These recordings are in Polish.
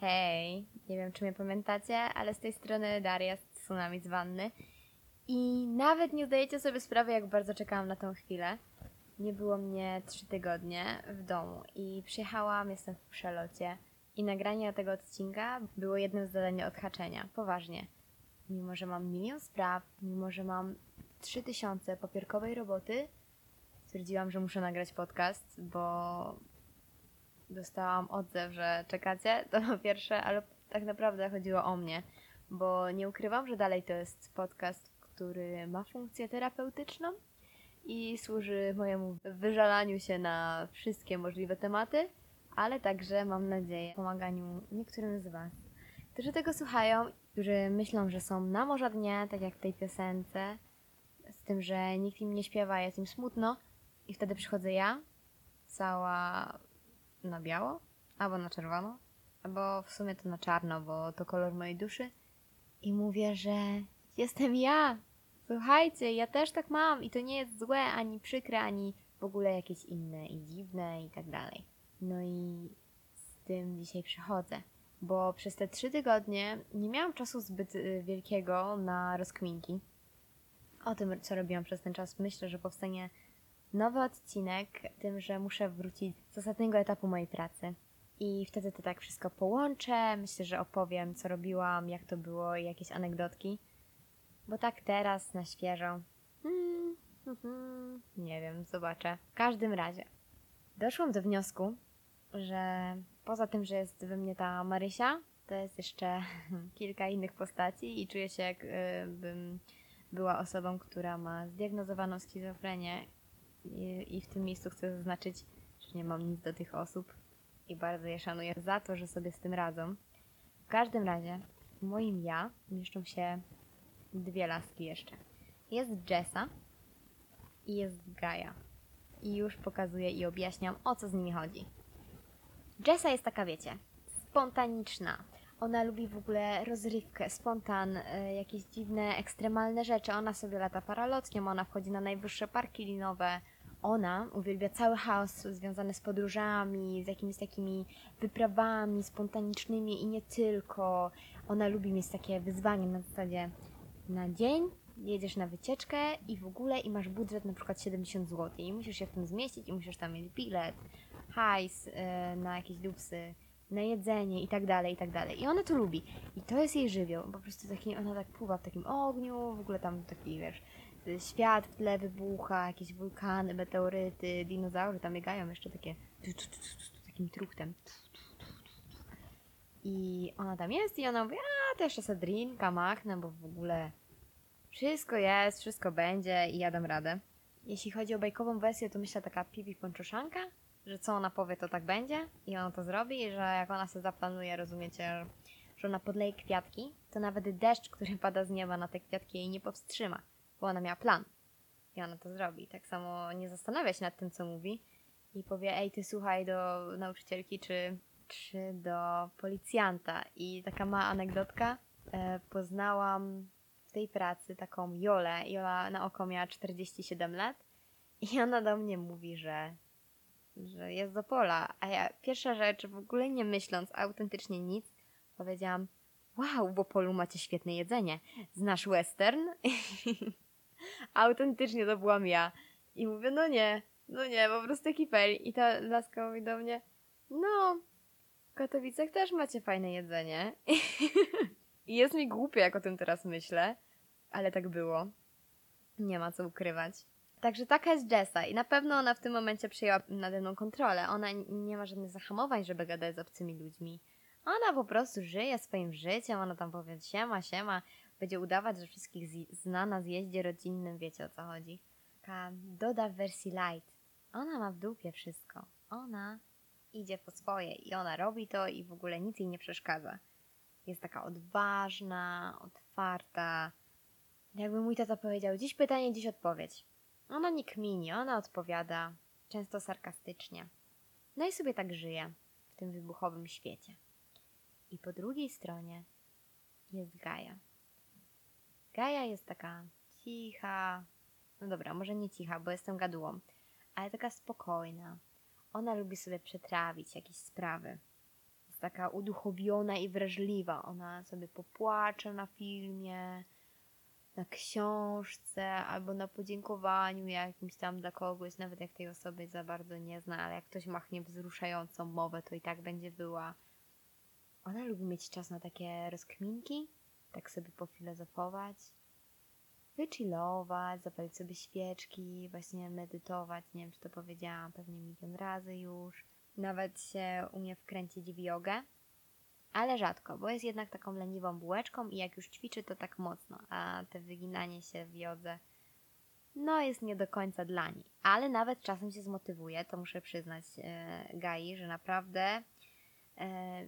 Hej, nie wiem czy mnie pamiętacie, ale z tej strony Daria z Tsunami z Wanny. I nawet nie zdajecie sobie sprawy, jak bardzo czekałam na tą chwilę. Nie było mnie trzy tygodnie w domu i przyjechałam, jestem w przelocie. I nagranie tego odcinka było jednym z zadań odhaczenia. Poważnie. Mimo, że mam milion spraw, mimo, że mam trzy tysiące papierkowej roboty, stwierdziłam, że muszę nagrać podcast, bo dostałam odzew, że czekacie, to po pierwsze, ale tak naprawdę chodziło o mnie, bo nie ukrywam, że dalej to jest podcast, który ma funkcję terapeutyczną i służy mojemu wyżalaniu się na wszystkie możliwe tematy, ale także mam nadzieję pomaganiu niektórym z Was, którzy tego słuchają, którzy myślą, że są na morza dnie, tak jak w tej piosence, z tym, że nikt im nie śpiewa, jest im smutno i wtedy przychodzę ja, cała na biało, albo na czerwono, albo w sumie to na czarno, bo to kolor mojej duszy. I mówię, że jestem ja. Słuchajcie, ja też tak mam i to nie jest złe, ani przykre, ani w ogóle jakieś inne i dziwne i tak dalej. No i z tym dzisiaj przychodzę, bo przez te trzy tygodnie nie miałam czasu zbyt y, wielkiego na rozkminki. O tym, co robiłam przez ten czas, myślę, że powstanie nowy odcinek, tym, że muszę wrócić z ostatniego etapu mojej pracy. I wtedy to tak wszystko połączę. Myślę, że opowiem, co robiłam, jak to było i jakieś anegdotki. Bo tak teraz, na świeżo. Hmm, hmm, nie wiem, zobaczę. W każdym razie, doszłam do wniosku, że poza tym, że jest we mnie ta Marysia, to jest jeszcze kilka innych postaci i czuję się, jakbym była osobą, która ma zdiagnozowaną schizofrenię i, i w tym miejscu chcę zaznaczyć, że nie mam nic do tych osób i bardzo je szanuję za to, że sobie z tym radzą. W każdym razie, w moim ja mieszczą się dwie laski jeszcze. Jest Jessa i jest Gaia. I już pokazuję i objaśniam, o co z nimi chodzi. Jessa jest taka, wiecie, spontaniczna. Ona lubi w ogóle rozrywkę, spontan, y, jakieś dziwne, ekstremalne rzeczy. Ona sobie lata paralotkiem, ona wchodzi na najwyższe parki linowe. Ona uwielbia cały chaos związany z podróżami, z jakimiś takimi wyprawami spontanicznymi i nie tylko. Ona lubi mieć takie wyzwanie na zasadzie na dzień jedziesz na wycieczkę i w ogóle i masz budżet na przykład 70 zł i musisz się w tym zmieścić i musisz tam mieć bilet, hajs yy, na jakieś dupsy, na jedzenie i tak dalej, i tak dalej. I ona to lubi. I to jest jej żywioł. Po prostu taki, ona tak pływa w takim ogniu, w ogóle tam taki, wiesz, świat w tle wybucha, jakieś wulkany, meteoryty, dinozaury tam biegają jeszcze takie takim truchtem. I ona tam jest i ona mówi, a to jeszcze sobie drinka machnę, bo w ogóle wszystko jest, wszystko będzie i ja dam radę. Jeśli chodzi o bajkową wersję, to myślę taka pipi ponczoszanka, że co ona powie, to tak będzie i ona to zrobi i że jak ona sobie zaplanuje, rozumiecie, że ona podleje kwiatki, to nawet deszcz, który pada z nieba na te kwiatki jej nie powstrzyma, bo ona miała plan i ona to zrobi. Tak samo nie zastanawia się nad tym, co mówi i powie, ej, ty słuchaj do nauczycielki czy, czy do policjanta. I taka mała anegdotka, e, poznałam w tej pracy taką Jolę. Jola na oko miała 47 lat i ona do mnie mówi, że że jest do pola. A ja pierwsza rzecz, w ogóle nie myśląc autentycznie nic, powiedziałam: Wow, w Opolu macie świetne jedzenie. Znasz western? autentycznie to byłam ja. I mówię: No nie, no nie, po prostu kipeli. I ta laska mówi do mnie: No, w Katowicach też macie fajne jedzenie. I jest mi głupio, jak o tym teraz myślę, ale tak było. Nie ma co ukrywać. Także taka jest Jessa i na pewno ona w tym momencie przyjęła nade mną kontrolę. Ona nie ma żadnych zahamowań, żeby gadać z obcymi ludźmi. Ona po prostu żyje swoim życiem, ona tam powie siema, siema, będzie udawać, że wszystkich zna na zjeździe rodzinnym, wiecie o co chodzi. Taka doda w wersji light. Ona ma w dupie wszystko. Ona idzie po swoje i ona robi to i w ogóle nic jej nie przeszkadza. Jest taka odważna, otwarta. Jakby mój tata powiedział, dziś pytanie, dziś odpowiedź. Ona nie kminie, ona odpowiada, często sarkastycznie. No i sobie tak żyje w tym wybuchowym świecie. I po drugiej stronie jest Gaja. Gaja jest taka cicha, no dobra, może nie cicha, bo jestem gadułą, ale taka spokojna. Ona lubi sobie przetrawić jakieś sprawy. jest taka uduchowiona i wrażliwa. Ona sobie popłacze na filmie, na książce albo na podziękowaniu jakimś tam dla kogoś, nawet jak tej osoby za bardzo nie zna, ale jak ktoś machnie wzruszającą mowę, to i tak będzie była. Ona lubi mieć czas na takie rozkminki, tak sobie pofilozofować, wychillować, zapalić sobie świeczki, właśnie medytować, nie wiem czy to powiedziałam pewnie milion razy już. Nawet się umie wkręcić w jogę, ale rzadko, bo jest jednak taką leniwą bułeczką i jak już ćwiczy to tak mocno, a te wyginanie się w jodze no jest nie do końca dla niej. Ale nawet czasem się zmotywuje, to muszę przyznać e, Gai, że naprawdę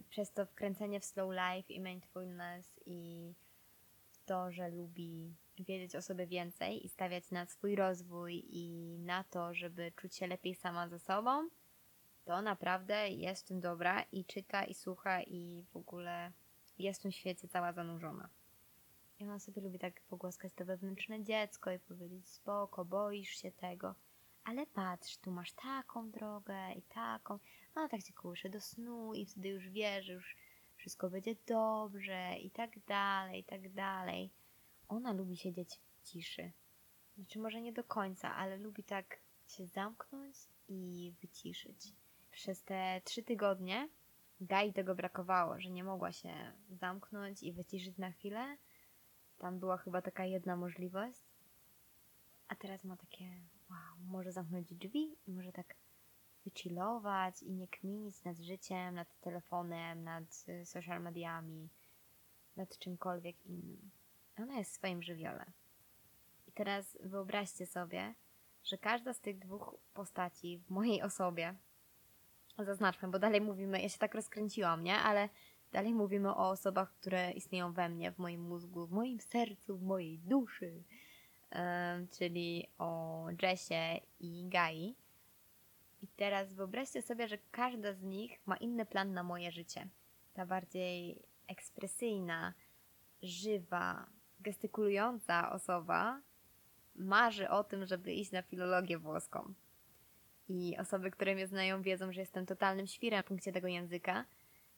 przez to wkręcenie w slow life i mindfulness i to, że lubi wiedzieć o sobie więcej i stawiać na swój rozwój i na to, żeby czuć się lepiej sama ze sobą, to naprawdę jest w tym dobra i czyta i słucha i w ogóle jest w tym świecie cała zanurzona. I ona sobie lubi tak pogłaskać to wewnętrzne dziecko i powiedzieć spoko, boisz się tego, ale patrz, tu masz taką drogę i taką. No tak się kołysze do snu i wtedy już wie, że już wszystko będzie dobrze i tak dalej, i tak dalej. Ona lubi siedzieć w ciszy. Znaczy może nie do końca, ale lubi tak się zamknąć i wyciszyć. Przez te trzy tygodnie Gai tego brakowało, że nie mogła się zamknąć i wyciszyć na chwilę. Tam była chyba taka jedna możliwość. A teraz ma takie, wow, może zamknąć drzwi i może tak wychillować i nie kminić nad życiem, nad telefonem, nad y, social mediami, nad czymkolwiek innym. Ona jest w swoim żywiole. I teraz wyobraźcie sobie, że każda z tych dwóch postaci w mojej osobie, zaznaczmy, bo dalej mówimy, ja się tak rozkręciłam, nie? Ale dalej mówimy o osobach, które istnieją we mnie, w moim mózgu, w moim sercu, w mojej duszy, czyli o Jessie i Gai. I teraz wyobraźcie sobie, że każda z nich ma inny plan na moje życie. Ta bardziej ekspresyjna, żywa, gestykulująca osoba marzy o tym, żeby iść na filologię włoską. I osoby, które mnie znają, wiedzą, że jestem totalnym świrem w punkcie tego języka.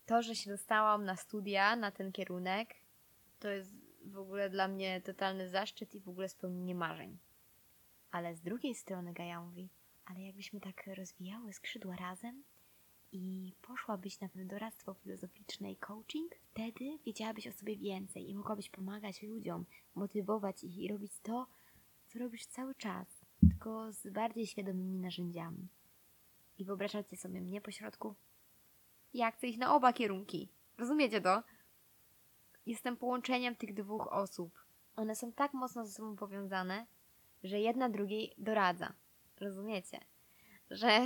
To, że się dostałam na studia, na ten kierunek, to jest w ogóle dla mnie totalny zaszczyt i w ogóle spełnienie marzeń. Ale z drugiej strony Gaja mówi, ale jakbyśmy tak rozwijały skrzydła razem i poszłabyś na doradztwo filozoficzne i coaching, wtedy wiedziałabyś o sobie więcej i mogłabyś pomagać ludziom, motywować ich i robić to, co robisz cały czas, tylko z bardziej świadomymi narzędziami. I wyobrażacie sobie mnie po środku? Ja chcę iść na oba kierunki. Rozumiecie to? Jestem połączeniem tych dwóch osób. One są tak mocno ze sobą powiązane, że jedna drugiej doradza. Rozumiecie? Że.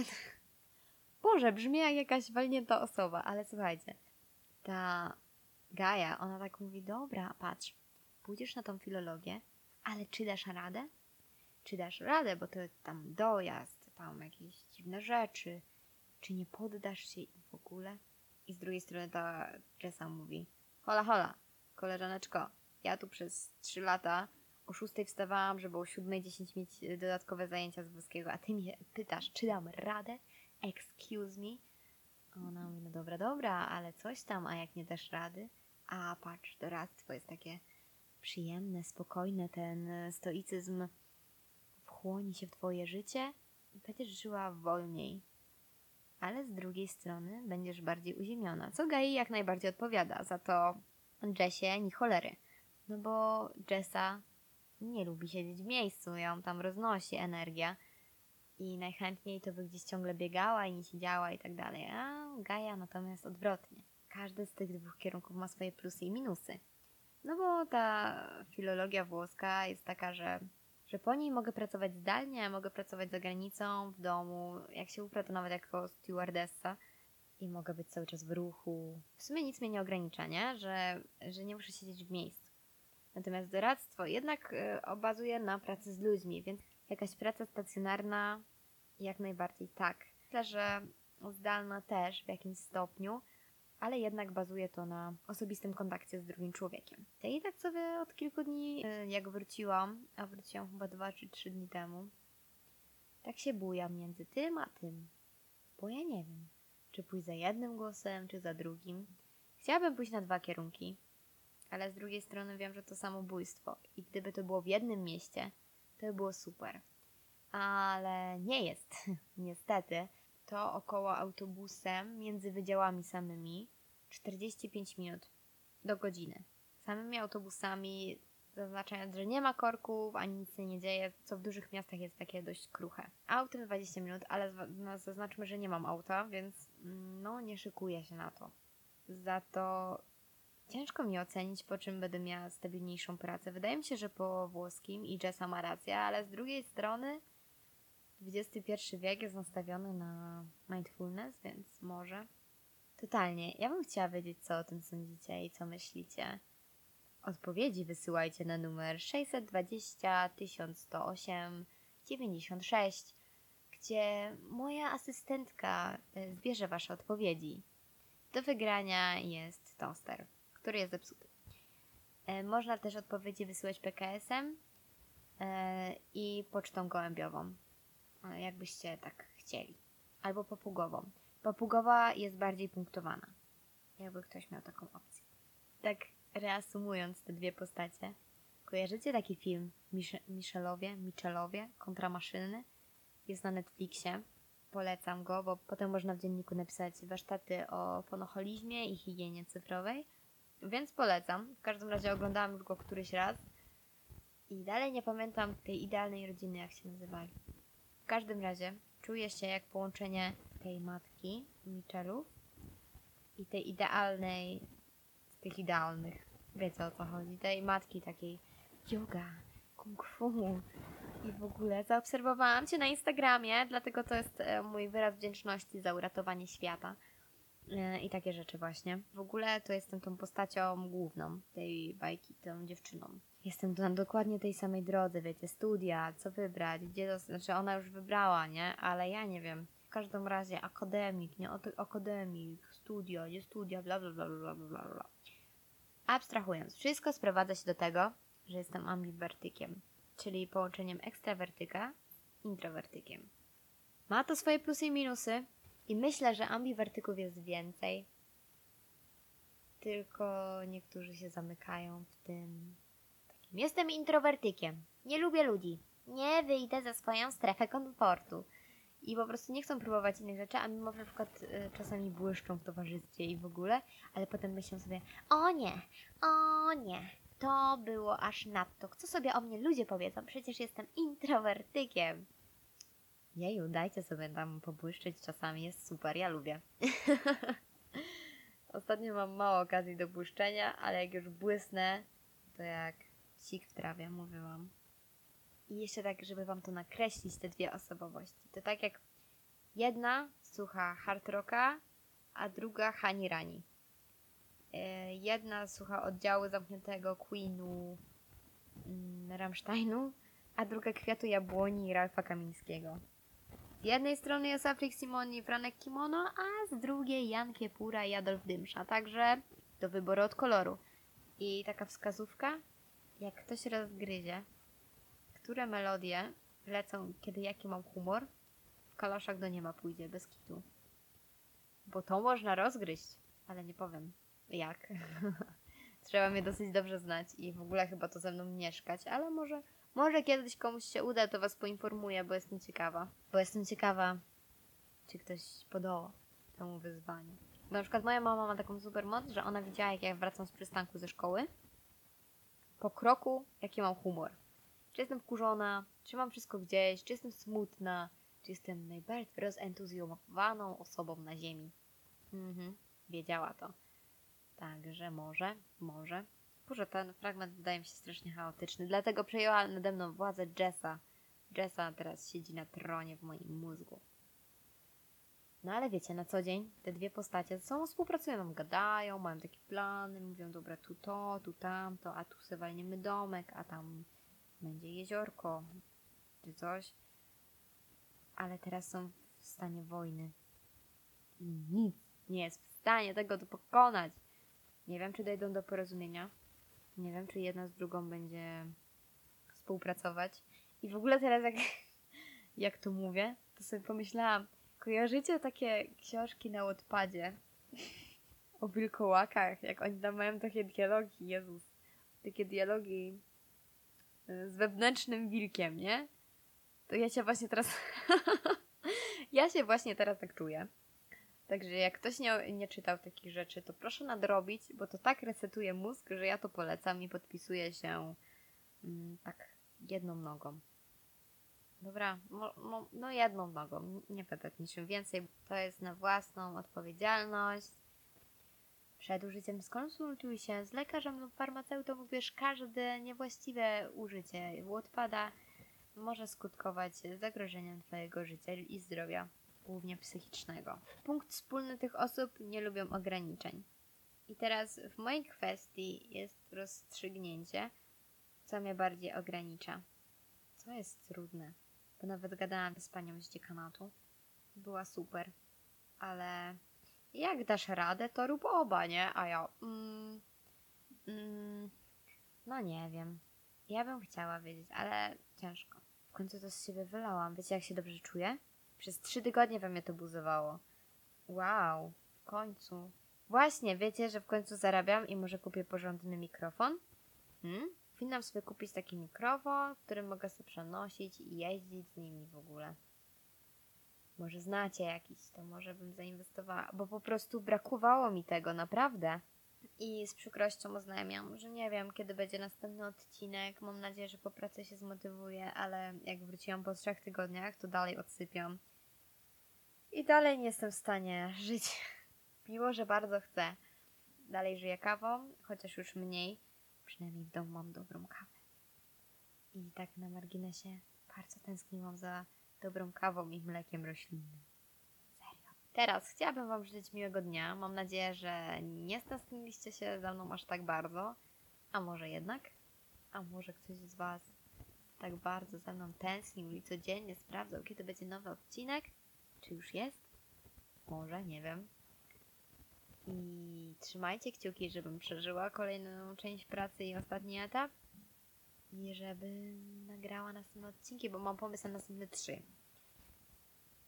Boże, brzmi jak jakaś walnięta osoba, ale słuchajcie. Ta Gaja, ona tak mówi: Dobra, patrz, pójdziesz na tą filologię, ale czy dasz radę? Czy dasz radę, bo to tam dojazd, tam jakieś dziwne rzeczy. Czy nie poddasz się w ogóle? I z drugiej strony ta Jessa mówi: Hola, hola, koleżaneczko, ja tu przez trzy lata o szóstej wstawałam, żeby o siódmej dziesięć mieć dodatkowe zajęcia z włoskiego, a ty mnie pytasz, czy dam radę? Excuse me? Ona mówi, no dobra, dobra, ale coś tam, a jak nie dasz rady? A patrz, doradztwo jest takie przyjemne, spokojne, ten stoicyzm wchłoni się w twoje życie i będziesz żyła wolniej. Ale z drugiej strony będziesz bardziej uziemiona, co Gai jak najbardziej odpowiada, za to Jessie ni cholery. No bo Jessa nie lubi siedzieć w miejscu, ją tam roznosi energia i najchętniej to by gdzieś ciągle biegała i nie siedziała i tak dalej. A Gaja natomiast odwrotnie. Każdy z tych dwóch kierunków ma swoje plusy i minusy. No bo ta filologia włoska jest taka, że, że po niej mogę pracować zdalnie, mogę pracować za granicą, w domu, jak się uprę, to nawet jako stewardessa i mogę być cały czas w ruchu. W sumie nic mnie nie ogranicza, nie? Że, że nie muszę siedzieć w miejscu. Natomiast doradztwo jednak y, bazuje na pracy z ludźmi, więc jakaś praca stacjonarna jak najbardziej tak. Myślę, że zdalna też w jakimś stopniu, ale jednak bazuje to na osobistym kontakcie z drugim człowiekiem. I tak sobie od kilku dni, y, jak wróciłam, a wróciłam chyba dwa czy trzy dni temu, tak się bujam między tym a tym. Bo ja nie wiem, czy pójść za jednym głosem, czy za drugim. Chciałabym pójść na dwa kierunki, ale z drugiej strony wiem, że to samobójstwo i gdyby to było w jednym mieście, to by było super. Ale nie jest, niestety. To około autobusem między wydziałami samymi 45 minut do godziny. Samymi autobusami, zaznaczając, że nie ma korków, ani nic się nie dzieje, co w dużych miastach jest takie dość kruche. Autem 20 minut, ale no, zaznaczmy, że nie mam auta, więc mm, no nie szykuję się na to. Za to ciężko mi ocenić, po czym będę miała stabilniejszą pracę. Wydaje mi się, że po włoskim i Jessa ma rację, ale z drugiej strony XXI wiek jest nastawiony na mindfulness, więc może. Totalnie. Ja bym chciała wiedzieć, co o tym sądzicie i co myślicie. Odpowiedzi wysyłajcie na numer 620 1108 96, gdzie moja asystentka e, zbierze Wasze odpowiedzi. Do wygrania jest toster, który jest zepsuty. E, Można też odpowiedzi wysyłać PKS-em e, i pocztą gołębiową, e, jakbyście tak chcieli. Albo papugową. Papugowa jest bardziej punktowana, jakby ktoś miał taką opcję. Tak reasumując te dwie postacie, kojarzycie taki film Mich- Michelowie, Michelowie kontra maszyny? Jest na Netflixie. Polecam go, bo potem można w dzienniku napisać warsztaty o fonoholizmie i higienie cyfrowej. Więc polecam. W każdym razie oglądałam już go któryś raz. I dalej nie pamiętam tej idealnej rodziny, jak się nazywali. W każdym razie czuję się jak połączenie tej matki Michelów i tej idealnej, z tych idealnych, wiecie o co chodzi, tej matki takiej yoga, kung fu i w ogóle zaobserwowałam Cię na Instagramie, dlatego to jest e, mój wyraz wdzięczności za uratowanie świata i takie rzeczy właśnie. W ogóle to jestem tą postacią główną tej bajki, tą dziewczyną. Jestem na dokładnie tej samej drodze, wiecie, studia, co wybrać, gdzie to, znaczy ona już wybrała, nie? Ale ja nie wiem. W każdym razie akademik, nie? Akademik, studia, nie studia, bla bla bla bla bla bla. Abstrahując, wszystko sprowadza się do tego, że jestem ambiwertykiem, czyli połączeniem ekstrawertyka z introwertykiem. Ma to swoje plusy i minusy i myślę, że ambiwertyków jest więcej. Tylko niektórzy się zamykają w tym takim. Jestem introwertykiem. Nie lubię ludzi. Nie wyjdę ze swoją strefę komfortu. I po prostu nie chcą próbować innych rzeczy, a mimo że na przykład y, czasami błyszczą w towarzystwie i w ogóle, ale potem myślą sobie, o nie, o nie, to było aż nadto. Co sobie o mnie ludzie powiedzą? Przecież jestem introwertykiem. Jeju, dajcie sobie tam pobłyszczeć czasami, jest super, ja lubię. Ostatnio mam mało okazji do błyszczenia, ale jak już błysnę, to jak sik w trawie, mówiłam. I jeszcze tak, żeby wam to nakreślić, te dwie osobowości. To tak jak jedna słucha hard rocka, a druga Hani Rani. E, Jedna słucha oddziału zamkniętego Queenu, mm, Rammsteinu, a druga Kwiatu Jabłoni Ralfa Kamińskiego. Z jednej strony jest Afrik Simoni i Franek Kimono, a z drugiej Jan Kiepura i Adolf Dymsza. Także do wyboru od koloru. I taka wskazówka, jak ktoś rozgryzie, które melodie lecą, kiedy jaki mam humor, w kaloszach do nieba pójdzie, bez kitu. Bo to można rozgryźć, ale nie powiem jak. Trzeba mnie dosyć dobrze znać i w ogóle chyba to ze mną mieszkać, ale może, może kiedyś komuś się uda, to was poinformuję, bo jestem ciekawa. Bo jestem ciekawa, czy ktoś podoła temu wyzwaniu. Na przykład moja mama ma taką super moc, że ona widziała, jak ja wracam z przystanku ze szkoły, po kroku, jaki mam humor. Czy jestem wkurzona, czy mam wszystko gdzieś, czy jestem smutna, czy jestem najbardziej rozentuzjomowaną osobą na ziemi. Mhm, wiedziała to. Także może, może. Boże, ten fragment wydaje mi się strasznie chaotyczny, dlatego przejęła nade mną władzę Jessa. Jessa teraz siedzi na tronie w moim mózgu. No ale wiecie, na co dzień te dwie postacie ze sobą współpracują, gadają, mają takie plany, mówią, dobra, tu to, tu tamto, a tu sobie walniemy domek, a tam będzie jeziorko, czy coś. Ale teraz są w stanie wojny. I nic nie jest w stanie tego pokonać. Nie wiem, czy dojdą do porozumienia. Nie wiem, czy jedna z drugą będzie współpracować. I w ogóle teraz jak, jak to mówię, to sobie pomyślałam, Kojarzycie takie książki na odpadzie? O wilkołakach, jak oni tam mają takie dialogi, Jezus. Takie dialogi y, z wewnętrznym wilkiem, nie? To ja się właśnie teraz... ja się właśnie teraz tak czuję. Także jak ktoś nie, nie czytał takich rzeczy, to proszę nadrobić, bo to tak resetuje mózg, że ja to polecam i podpisuję się mm, tak jedną nogą. Dobra, mo, mo, no jedną nogą, nie będę niczym więcej. To jest na własną odpowiedzialność. Przed użyciem skonsultuj się z lekarzem lub farmaceutą, gdyż każde niewłaściwe użycie odpada może skutkować zagrożeniem Twojego życia i zdrowia, głównie psychicznego. Punkt wspólny tych osób nie lubią ograniczeń. I teraz w mojej kwestii jest rozstrzygnięcie, co mnie bardziej ogranicza. Co jest trudne, bo nawet gadałam z panią z dziekanatu. Była super, ale jak dasz radę, to rób oba, nie? A ja, mm, mm, no nie wiem. Ja bym chciała wiedzieć, ale ciężko. W końcu to z siebie wylałam. Wiecie, jak się dobrze czuję? Przez trzy tygodnie we mnie to buzowało. Wow, w końcu. Właśnie, wiecie, że w końcu zarabiam i może kupię porządny mikrofon? Hmm? Powinnam sobie kupić taki mikrofon, który mogę sobie przenosić i jeździć z nimi w ogóle. Może znacie jakiś, to może bym zainwestowała, bo po prostu brakowało mi tego, naprawdę. I z przykrością oznajmiam, że nie wiem, kiedy będzie następny odcinek. Mam nadzieję, że po pracy się zmotywuję, ale jak wróciłam po trzech tygodniach, to dalej odsypiam. I dalej nie jestem w stanie żyć. Miło, że bardzo chcę. Dalej żyję kawą, chociaż już mniej. Przynajmniej w domu mam dobrą kawę. I tak na marginesie bardzo tęskniłam za dobrą kawą i mlekiem roślinnym. Teraz chciałabym Wam życzyć miłego dnia. Mam nadzieję, że nie stęskniliście się za mną aż tak bardzo. A może jednak? A może ktoś z Was tak bardzo za mną tęsknił i codziennie sprawdzał, kiedy będzie nowy odcinek? Czy już jest? Może, nie wiem. I trzymajcie kciuki, żebym przeżyła kolejną część pracy i ostatni etap. I żeby nagrała następne odcinki, bo mam pomysł na następne trzy.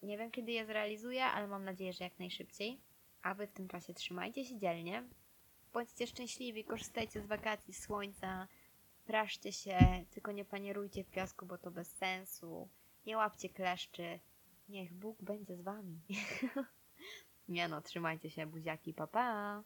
Nie wiem, kiedy je zrealizuję, ale mam nadzieję, że jak najszybciej. A wy w tym czasie trzymajcie się dzielnie. Bądźcie szczęśliwi, korzystajcie z wakacji, słońca. Praszcie się, tylko nie panierujcie w piasku, bo to bez sensu. Nie łapcie kleszczy. Niech Bóg będzie z wami. nie no, trzymajcie się, buziaki, pa pa!